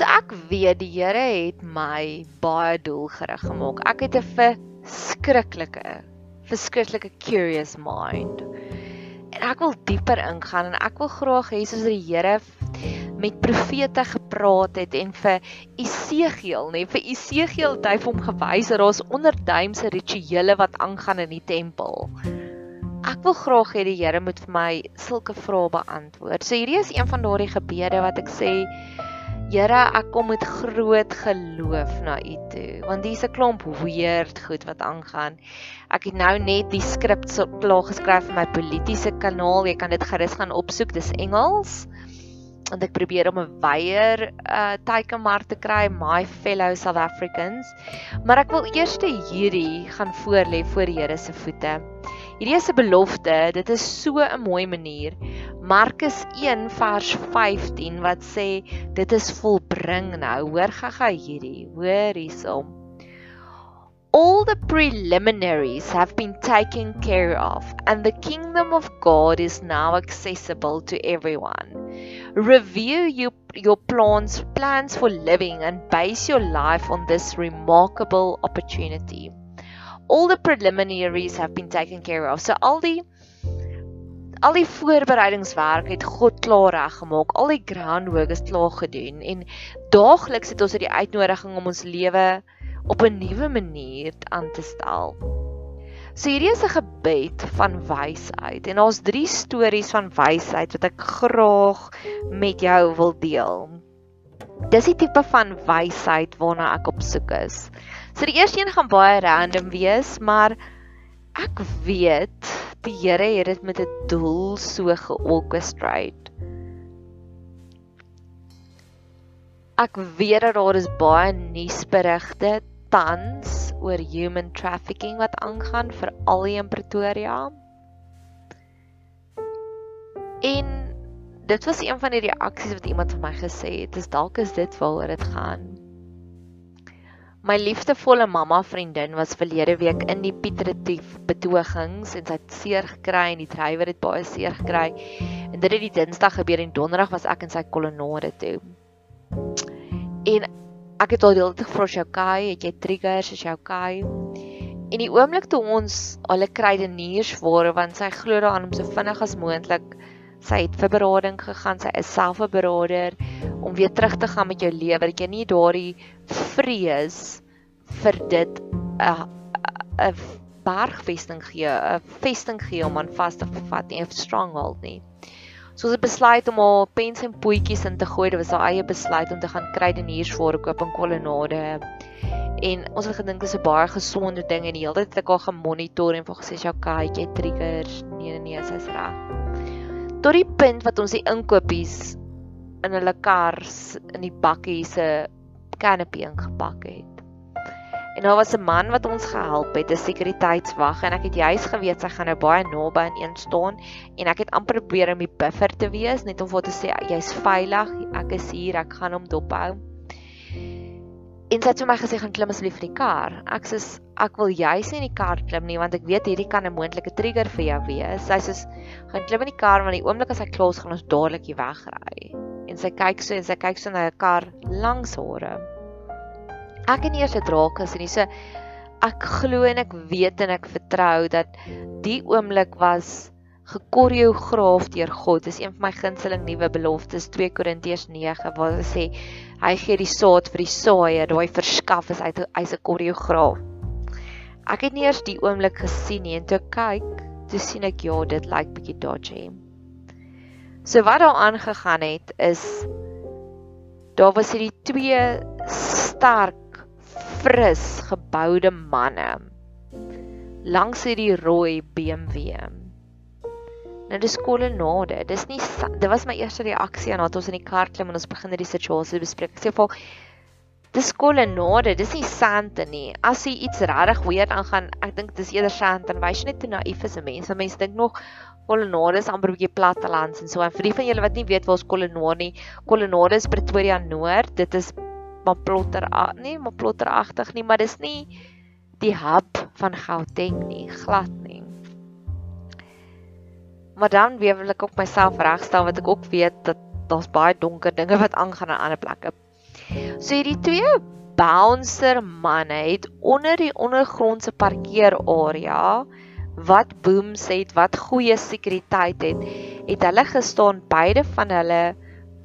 So ek weet die Here het my baie doelgerig gemaak. Ek het 'n verskriklike verskriklike curious mind. En ek wil dieper ingaan en ek wil graag hê soos die Here met profete gepraat het en vir Esegiel, nê, vir Esegiel het hy hom gewys dat daar's onderduimse rituele wat aangaan in die tempel. Ek wil graag hê die Here moet vir my sulke vrae beantwoord. So hierdie is een van daardie gebede wat ek sê Here, ek kom met groot geloof na U toe, want hier's 'n klomp weird goed wat aangaan. Ek het nou net die skrip klaar geskryf vir my politieke kanaal. Jy kan dit gerus gaan opsoek. Dis Engels. Want ek probeer om 'n wyeer uh teikenmark te kry, my fellow South Africans. Maar ek wil eers hierdie gaan voorlê voor die Here se voete. Hierdie is 'n belofte. Dit is so 'n mooi manier. Markus 1 vers 15 wat sê dit is volbring nou. Hoor gaga hierdie. Hoor hiersom. All the preliminaries have been taken care of and the kingdom of God is now accessible to everyone. Review your, your plans plans for living and base your life on this remarkable opportunity all the preliminaries have been taken care of. So al die al die voorbereidingswerk het God klaar reg gemaak. Al die groundwork is klaar gedoen en daagliks het ons hierdie uitnodiging om ons lewe op 'n nuwe manier aan te stel. So hierdie is 'n gebed van wysheid en daar's drie stories van wysheid wat ek graag met jou wil deel. Dis die tipe van wysheid waarna ek op soek is. So die eerste een gaan baie random wees, maar ek weet die Here het dit met 'n doel so georchestrate. Ek weet dat daar is baie nuusberigte tans oor human trafficking wat aangaan vir al die in Pretoria. En dit was een van die reaksies wat iemand vir my gesê het, dis dalk is dit waaroor dit gaan. My liefdevolle mamma vriendin was verlede week in die Pietretief betogings en sy het seer gekry en die drywer het baie seer gekry. En dit het die Dinsdag gebeur en Donderdag was ek in sy kolonnade toe. En ek het al die hele tyd gevra sy okay, het jy triggers, is jy okay? En die oomblik toe ons alle krydeniers ware want sy glo daaraan om so vinnig as moontlik sy het vir berading gegaan, sy is self 'n berader om weer terug te gaan met jou lewe dat jy nie daardie vrees vir dit 'n 'n bergvesting gee, 'n vesting gee om aan vas te vat nie, 'n stronghold nie. So ons het besluit om al pens en poetjies in te gooi. Dit was haar eie besluit om te gaan krydeniers voorkoop in kolonnade. En ons het gedink dit is 'n baie gesonde ding en die hele tyd het ek haar gemonitor en vir gesê sy okay, jy triggers. Nee nee nee, sy's reg. Tot die punt wat ons die inkopies in hulle kar in die bakkie se canopy ingepak het. En daar was 'n man wat ons gehelp het, 'n sekuriteitswag en ek het juis geweet sy gaan nou baie naby aan een staan en ek het amper probeer om die buffer te wees net om vir te sê jy's veilig, ek is hier, ek gaan hom dophou. En sy het vir my gesê gaan klim asseblief in die kar. Ek sê ek wil juis nie in die kar klim nie want ek weet hierdie kan 'n moontlike trigger vir jou wees. Sy sê gaan klim in die kar want die oomblik as hy klaar is gaan ons dadelik hier wegry. En sy kyk so en sy kyk so na 'n kar langs haar ek het nie eers dit raak gesien nie. So ek glo en ek weet en ek vertrou dat die oomblik was gekoreograaf deur God. Dis een van my gunsteling nuwe beloftes 2 Korintiërs 9 waar hy sê hy gee die saad vir die saaier, daai verskaf is hy hy's 'n koreograaf. Ek het nie eers die oomblik gesien nie en toe kyk, toe sien ek ja, dit lyk bietjie dodgy. So wat daar aangegaan het is daar was hierdie twee sterk fris geboude manne langs hierdie rooi BMW. Nou dis kolonnade. Dis nie dit was my eerste reaksie aan wat ons in die kar klim en ons begin hierdie situasie bespreek. Ek sê vir dis kolonnade, dis nie sand nie. As jy iets regtig weird aangaan, ek dink dis eerder sand en wys jy net te naïef is 'n mens. Want mense dink nog kolonnade is amper 'n bietjie plattelands en so. En vir die van julle wat nie weet waar ons kolonnade nie, kolonnade is Pretoria Noord. Dit is maar plotter nie maar plotteragtig nie, maar dis nie die hub van Gauteng nie, glad nie. Maar dan weer wil ek op myself regstel wat ek ook weet dat daar's baie donker dinge wat aangaan aan ander plekke. So hierdie twee bouncer manne het onder die ondergrondse parkeerarea wat booms het, wat goeie sekuriteit het, het hulle gestaan beide van hulle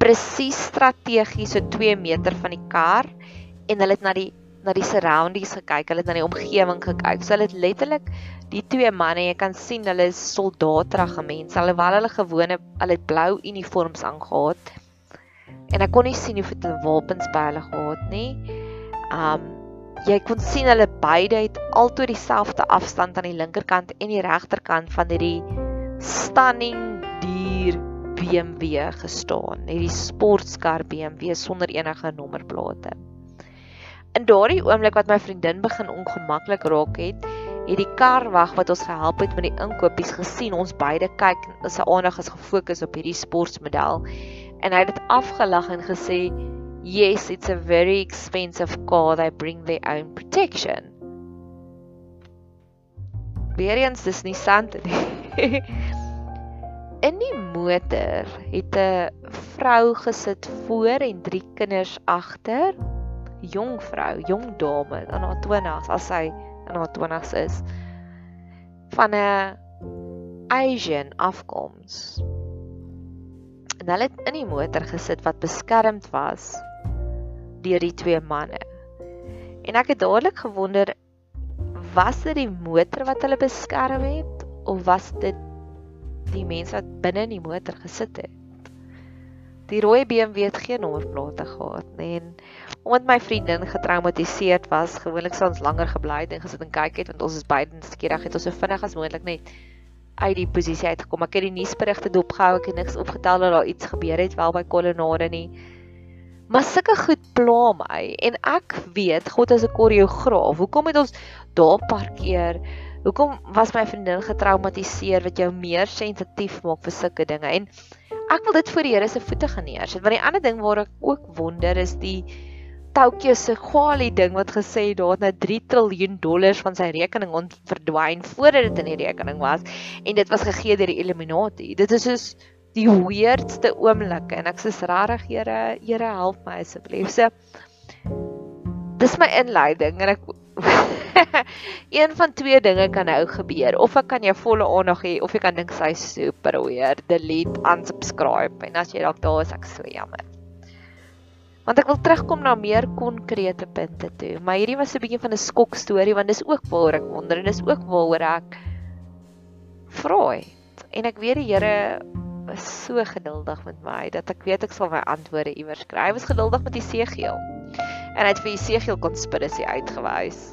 presies strategies so 2 meter van die kar en hulle het na die na die surroundings gekyk, hulle het na die omgewing gekyk. So hulle het letterlik die twee manne, jy kan sien hulle is soldaatterige mense. Alhoewel hulle gewone, hulle het blou uniforms aangetree. En ek kon nie sien hulle wapens by hulle gehad nie. Um jy kon sien hulle beide het altoe dieselfde afstand aan die linkerkant en die regterkant van hierdie stunning dier BMW gestaan, hierdie sportskar BMW sonder enige nommerplate. In daardie oomblik wat my vriendin begin ongemaklik raak het, het die karwag wat ons gehelp het met die inkopies gesien ons beide kyk, sy aandag is gefokus op hierdie sportmodel en hy het dit afgelag en gesê, "Yes, it's a very expensive car. They bring their own protection." Weer eens dis nie sant nie. In die motor het 'n vrou gesit voor en drie kinders agter. Jong vrou, jong dame, in haar 20's as sy in haar 20's is. Van 'n Asian afkoms. En hulle het in die motor gesit wat beskermd was deur die twee manne. En ek het dadelik gewonder was dit die motor wat hulle beskerm het of was dit die mense wat binne in die motor gesit het. Die rooi BMW het geen nommerplate gehad nie en omdat my vriendin getraumatiseerd was, gewoonlik sou ons langer gebly het en gesit en kyk het want ons is beide skieurig het ons so vinnig as moontlik net uit die posisie uitgekom. Ek het die nuusberigte dopgehou, ek het niks opgetel dat daar iets gebeur het wel by kolonnade nie. Maar sulke goed pla my en ek weet God is 'n koreograaf. Hoekom het ons daar parkeer? Hoekom was my vriendin getraumatiseer wat jou meer sensitief maak vir sulke dinge? En ek wil dit voor die Here se voete geneer sit. Want die ander ding waar ek ook wonder is die Tokyo se kwali ding wat gesê het daar het nou 3 trilljoen dollars van sy rekening ont verdwyn voordat dit in die rekening was en dit was gegee deur die Illuminati. Dit is soos die weirdste oomblik en ek sê regtig Here, Here help my asseblief. So dis my inleiding en ek een van twee dinge kan nou gebeur. Of ek kan jou volle aandag hê of jy kan dink sy super weird, delete, unsubscribe en as jy dalk daar is, ek so jammer. Want ek wil terugkom na meer konkrete punte toe. Maar hierdie was 'n bietjie van 'n skok storie want dis ook waaroor ek wonder en dis ook waaroor ek vra. En ek weet die Here is so geduldig met my dat ek weet ek sal my antwoorde iewers kry. Hy was geduldig met Jesegiel. En hy het vir Jesegiel konspirasie uitgewys.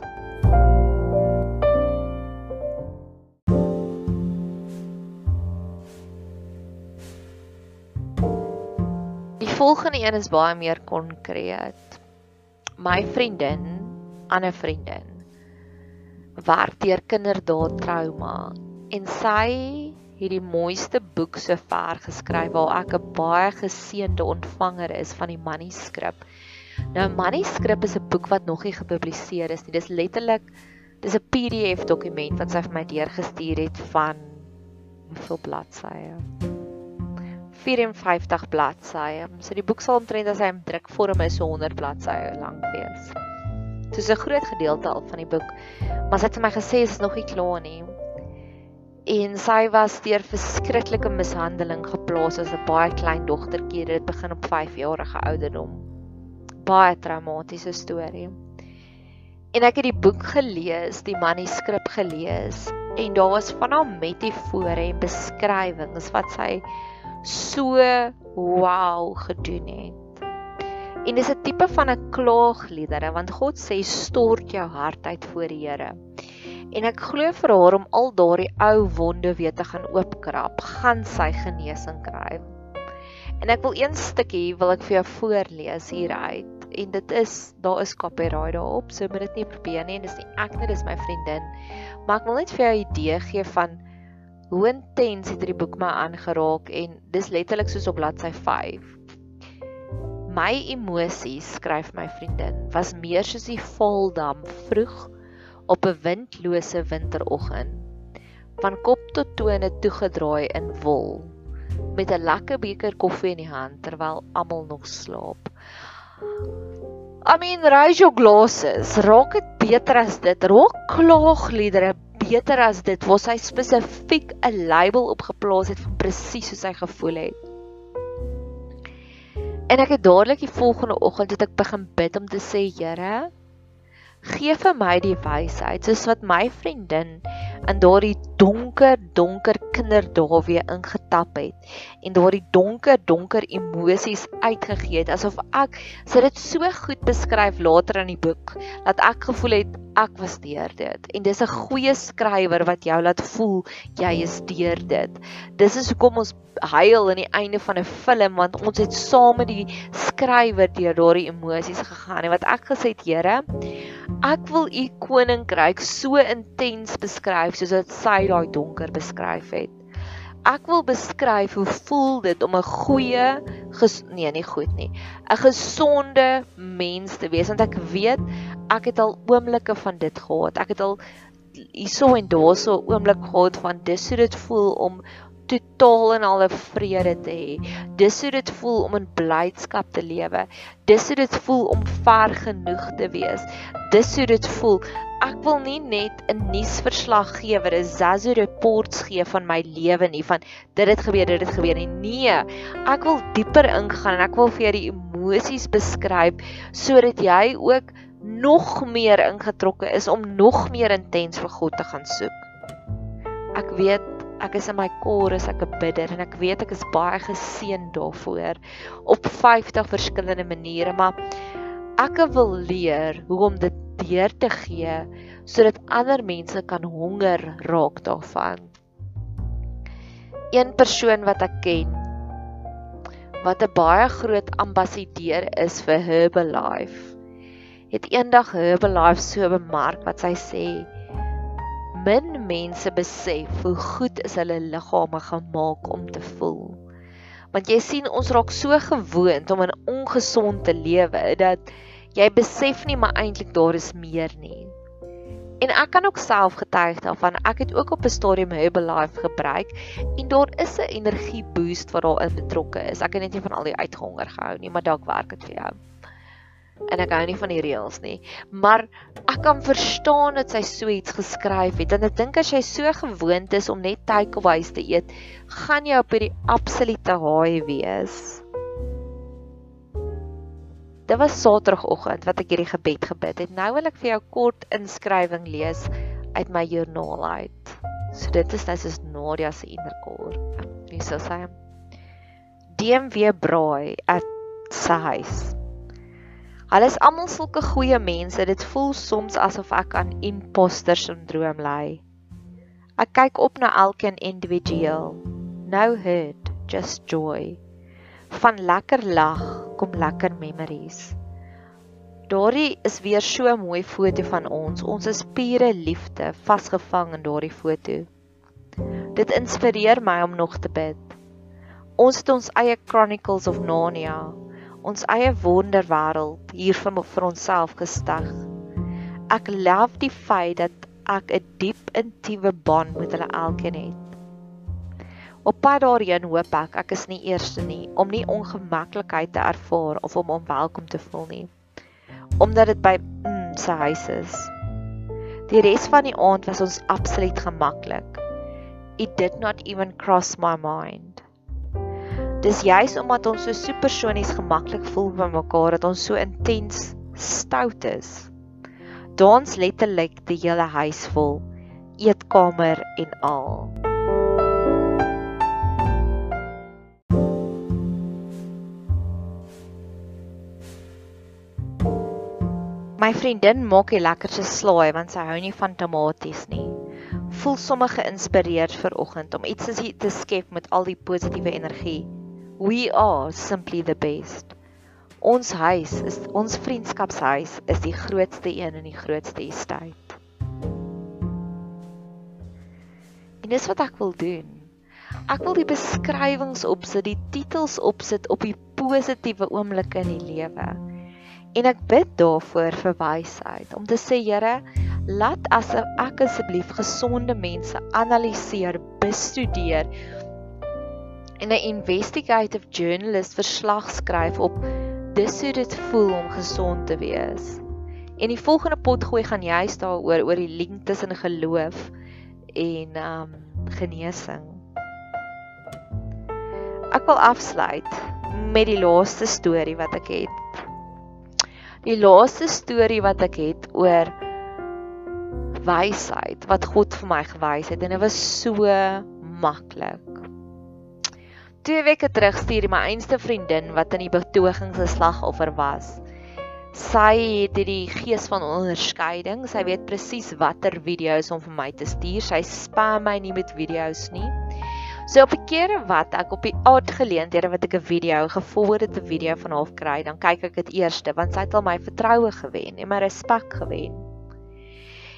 volgende een is baie meer konkreet. My vriendin, ander vriendin, werk deur kinderdaad trauma en sy het die mooiste boek sover geskryf waar ek 'n baie geseënde ontvanger is van die manuskrip. Nou manuskrip is 'n boek wat nog nie gepubliseer is nie. Dis letterlik dis 'n PDF dokument wat sy vir my deurgestuur het van hoeveel bladsye? 54 bladsye. So die boek sal omtrent as hy in drukvorm is so 100 bladsye lank wees. Dis 'n groot gedeelte al van die boek. Maar sy het vir my gesê is nog nie klaar nie. En sy was deur verskriklike mishandeling geplaas as 'n baie klein dogtertjie. Dit begin op 5 jarige ouderdom. Baie traumatiese storie. En ek het die boek gelees, die manuskrip gelees en daar was van haar metafore en beskrywings wat sy so wow gedoen het. En dis 'n tipe van 'n klaagliedere want God sê stort jou hart uit voor die Here. En ek glo vir haar om al daardie ou wonde weer te gaan oopkrap, gaan sy genesing kry. En ek wil een stukkie wil ek vir jou voorlees hieruit en dit is daar is copyright daarop, so moet dit nie probeer nie en dis nie ek nie, dis my vriendin. Maar ek wil net vir jou 'n idee gee van hoe intens het hierdie boek my aangeraak en dis letterlik soos op bladsy 5. My emosies, skryf my vriendin, was meer soos die valdam vroeg op 'n windlose winteroggend. Van kop tot tone toegedraai in wol met 'n lekker beker koffie in die hand terwyl almal nog slaap. I mean, raise your glasses. Raak dit beter as dit. Raak klaagliedere beter as dit waar sy spesifiek 'n label opgeplaas het van presies hoe sy gevoel het. En ek het dadelik die volgende oggend het ek begin bid om te sê, Here, gee vir my die wysheid soos wat my vriendin in daardie donker donker kinderdae weer ingetap het en daardie donker donker emosies uitgegee het asof ek sit dit so goed beskryf later in die boek dat ek gevoel het ek was deur dit. En dis 'n goeie skrywer wat jou laat voel jy is deur dit. Dis is hoekom ons huil aan die einde van 'n film want ons het saam met die skrywer deur daardie emosies gegaan en wat ek gesê het Here ek wil u koninkryk so intens beskryf soos wat sy daai donker beskryf het. Ek wil beskryf hoe voel dit om 'n goeie nee nie goed nie 'n gesonde mens te wees want ek weet ek het al oomblikke van dit gehad. Ek het al hierso en daarso oomblik gehad van dis hoe dit voel om totaal en al 'n vrede te hê. Dis hoe dit voel om in blydskap te lewe. Dis hoe dit voel om ver genoeg te wees. Dis hoe dit voel. Ek wil nie net 'n nuusverslag gee wat 'n Zazu reports gee van my lewe nie van dit het gebeur, dit het gebeur nie. Nee, ek wil dieper ingaan en ek wil vir jou die emosies beskryf sodat jy ook nog meer ingetrokke is om nog meer intens vir God te gaan soek. Ek weet ek is in my kor as ek 'n bidder en ek weet ek is baie geseën daarvoor op 50 verskillende maniere maar ek wil leer hoe om dit deur te gee sodat ander mense kan honger raak daarvan. Een persoon wat ek ken wat 'n baie groot ambassadeur is vir Herbalife het eendag Herbalife so bemark wat sy sê min mense besef hoe goed is hulle liggame gemaak om te voel. Want jy sien ons raak so gewoond om in ongesond te lewe dat jy besef nie maar eintlik daar is meer nie. En ek kan ook self getuig daarvan. Ek het ook op 'n stadium Herbalife gebruik en daar is 'n energie boost wat daarin betrokke is. Ek het net nie van al die uitgehonger gehou nie, maar dalk werk dit vir jou en ek hou nie van die reëls nie. Maar ek kan verstaan dat sy so iets geskryf het. En ek dink as jy so gewoond is om net takeaways te eet, gaan jy op hierdie absolute haai wees. Dit was Saterdagoggend wat ek hierdie gebed gebid het. Nou wil ek vir jou kort inskrywing lees uit my joernaal uit. So dit is nou soos Nadia se innerkor. Wie sou sê? DMW braai at sy huis. Hulle is almal sulke goeie mense. Dit voel soms asof ek aan imposter syndroom ly. Ek kyk op na elkeen individueel. No hurt, just joy. Van lekker lag kom lekker memories. Daardie is weer so 'n mooi foto van ons. Ons is pure liefde vasgevang in daardie foto. Dit inspireer my om nog te bid. Ons het ons eie Chronicles of Narnia, ons eie wonderwêreld hier vir, vir onsself gestig. Ek love die feit dat ek 'n diep intiewe band met hulle elkeen het. Op pad daarheen hoop ek ek is nie eerste nie om nie ongemaklikheid te ervaar of om onwelkom te voel nie. Omdat dit by mm, sy huis is. Die res van die aand was ons absoluut gemaklik. It did not even cross my mind. Dis juis omdat ons so supersonies gemaklik voel by mekaar dat ons so intens stout is. Dans letterlik die hele huis vol, eetkamer en al. My vriendin maak die lekkerste slaai want sy hou nie van tomaties nie voel sommer geïnspireerd vir oggend om iets te skep met al die positiewe energie. We are simply the best. Ons huis is ons vriendskapshuis is die grootste een in die grootste estate. En dis wat ek wil doen. Ek wil die beskrywings opsit, die titels opsit op die positiewe oomblikke in die lewe. En ek bid daarvoor vir wysheid om te sê Here, laat asof ek asseblief gesonde mense analiseer, bestudeer en 'n investigative journalist verslag skryf op dis hoe dit voel om gesond te wees. En die volgende pot gooi gaan juist daaroor oor die link tussen geloof en um genesing. Ek wil afsluit met die laaste storie wat ek het. Die laaste storie wat ek het oor wysheid wat God vir my gewys het en dit was so maklik. Twee weke terug stuur my einste vriendin wat in die betoging se slagoffer was. Sy het die gees van onderskeiding. Sy weet presies watter video's om vir my te stuur. Sy spam my nie met video's nie. So op 'n keer wat ek op die aard geleenthede wat ek 'n video geforwarded 'n video van haar kry, dan kyk ek dit eers want sy het al my vertroue gewen en my respek gewen.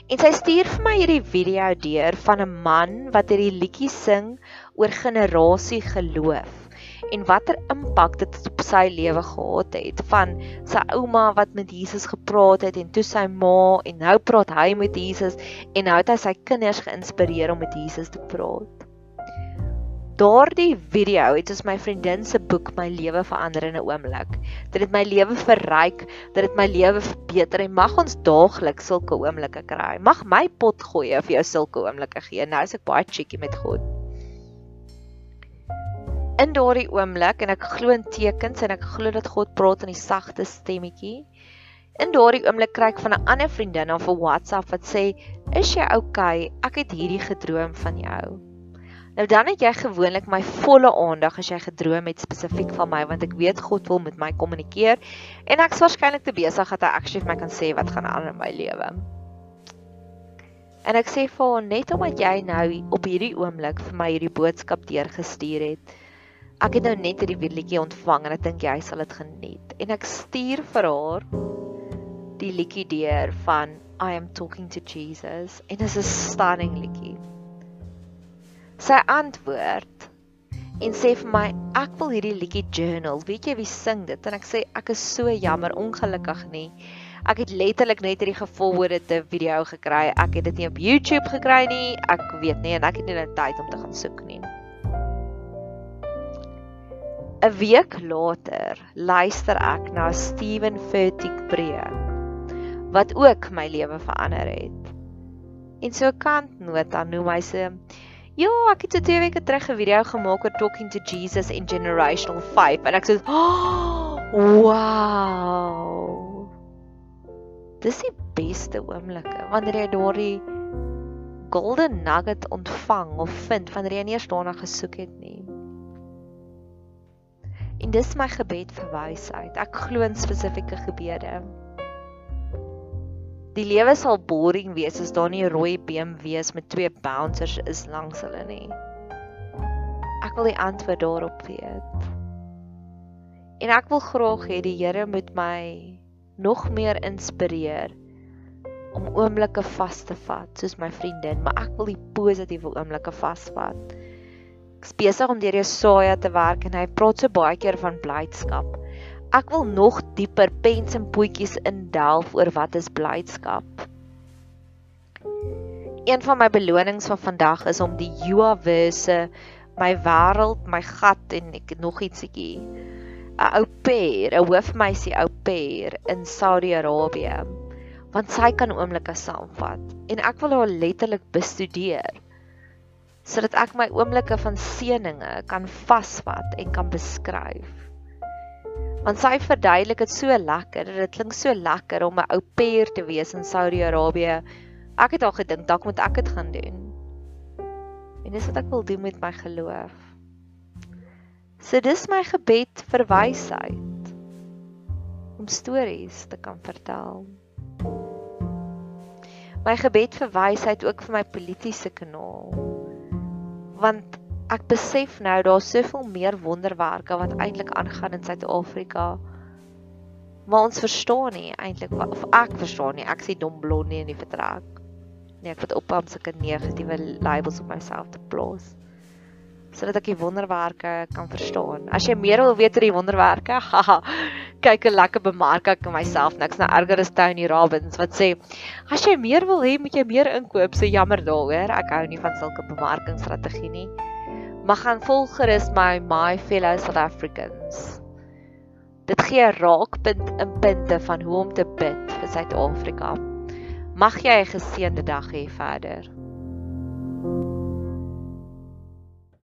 En sy stuur vir my hierdie video deur van 'n man wat hierdie liedjie sing oor generasie geloof en watter impak dit op sy lewe gehad het van sy ouma wat met Jesus gepraat het en toe sy ma en nou praat hy met Jesus en nou het hy sy kinders geïnspireer om met Jesus te praat. Daardie video het soos my vriendin se boek my lewe verander in 'n oomblik. Dit het my lewe verryk, dit het my lewe verbeter en mag ons daagliks sulke oomblikke kry. Mag my pot gooi of jou sulke oomblikke gee. Nou is ek baie cheeky met God. In daardie oomblik en ek glo in tekens en ek glo dat God praat in die sagte stemmetjie. In daardie oomblik kry ek van 'n ander vriendin op 'n WhatsApp wat sê: "Is jy? Okay? Ek het hierdie gedroom van jou." Nou dan het jy gewoonlik my volle aandag as jy gedroom het spesifiek van my want ek weet God wil met my kommunikeer en ek's waarskynlik te besig dat hy actually vir my kan sê wat gaan aan in my lewe. En ek sê vir hom net omdat jy nou op hierdie oomblik vir my hierdie boodskap deurgestuur het. Ek het nou net hierdie liedjie ontvang en ek dink jy sal dit geniet. En ek stuur vir haar die liedjie deur van I am talking to Jesus en dit is 'n stunning liedjie sy antwoord en sê vir my ek wil hierdie liedjie journal. Weet jy wie sing dit? En ek sê ek is so jammer, ongelukkig nie. Ek het letterlik net hierdie gevolgde video gekry. Ek het dit nie op YouTube gekry nie. Ek weet nie en ek het nie nou tyd om te gaan soek nie. 'n Week later luister ek na Steven Furtick preek wat ook my lewe verander het. En so kant nota noem hy se Ja, ek het so 2 weke terug 'n video gemaak oor talking to Jesus in generational 5 en ek sê, oh, "Wow." Dis die beste oomblikke wanneer jy daardie golden nugget ontvang of vind wanneer jy nie eers daarna gesoek het nie. En dis my gebed vir wysheid. Ek glo in spesifieke gebede. Die lewe sal boring wees as daar nie 'n rooi BMW's met twee bouncers is langs hulle nie. Ek wil die antwoord daarop weet. En ek wil graag hê die Here moet my nog meer inspireer om oomblikke vas te vat soos my vriendin, maar ek wil die positiewe oomblikke vasvat. Ek's besig om deur Jesaja te werk en hy praat so baie keer van blydskap. Ek wil nog dieper pens en potjies indelf oor wat is blydskap. Een van my belonings van vandag is om die Joaverse my wêreld, my gat en ek nog ietsiekie 'n ou pair, 'n hoofmeisie ou pair in Saudi-Arabië. Want sy kan oomblikke saamvat en ek wil haar letterlik bestudeer sodat ek my oomblikke van seëninge kan vasvat en kan beskryf. Want sy verduidelik dit so lekker, dit klink so lekker om 'n ou pair te wees in Saudi-Arabië. Ek het al gedink dalk moet ek dit gaan doen. En dis wat ek wil doen met my geloof. So dis my gebed vir wysheid om stories te kan vertel. My gebed vir wysheid ook vir my politieke kanaal. Want ek besef nou daar's soveel meer wonderwerke wat eintlik aangaan in Suid-Afrika. Maar ons verstaan nie eintlik of ek verstaan nie. Ek sê dom blondie in die vertrek. Nee, ek het op om sulke negatiewe labels op myself te plaas sodat ek die wonderwerke kan verstaan. As jy meer wil weet oor die wonderwerke, haha, kyk 'n lekker bemark ek myself niks nou erger as Tony Robbins wat sê as jy meer wil hê, moet jy meer inkoop. So jammer daaroor. Ek hou nie van sulke bemarkingsstrategie nie. Maar gaan volg gerus my my fellow South Africans. Dit gee 'n raakpunt in punte van hoe om te bid vir Suid-Afrika. Mag jy 'n geseënde dag hê verder.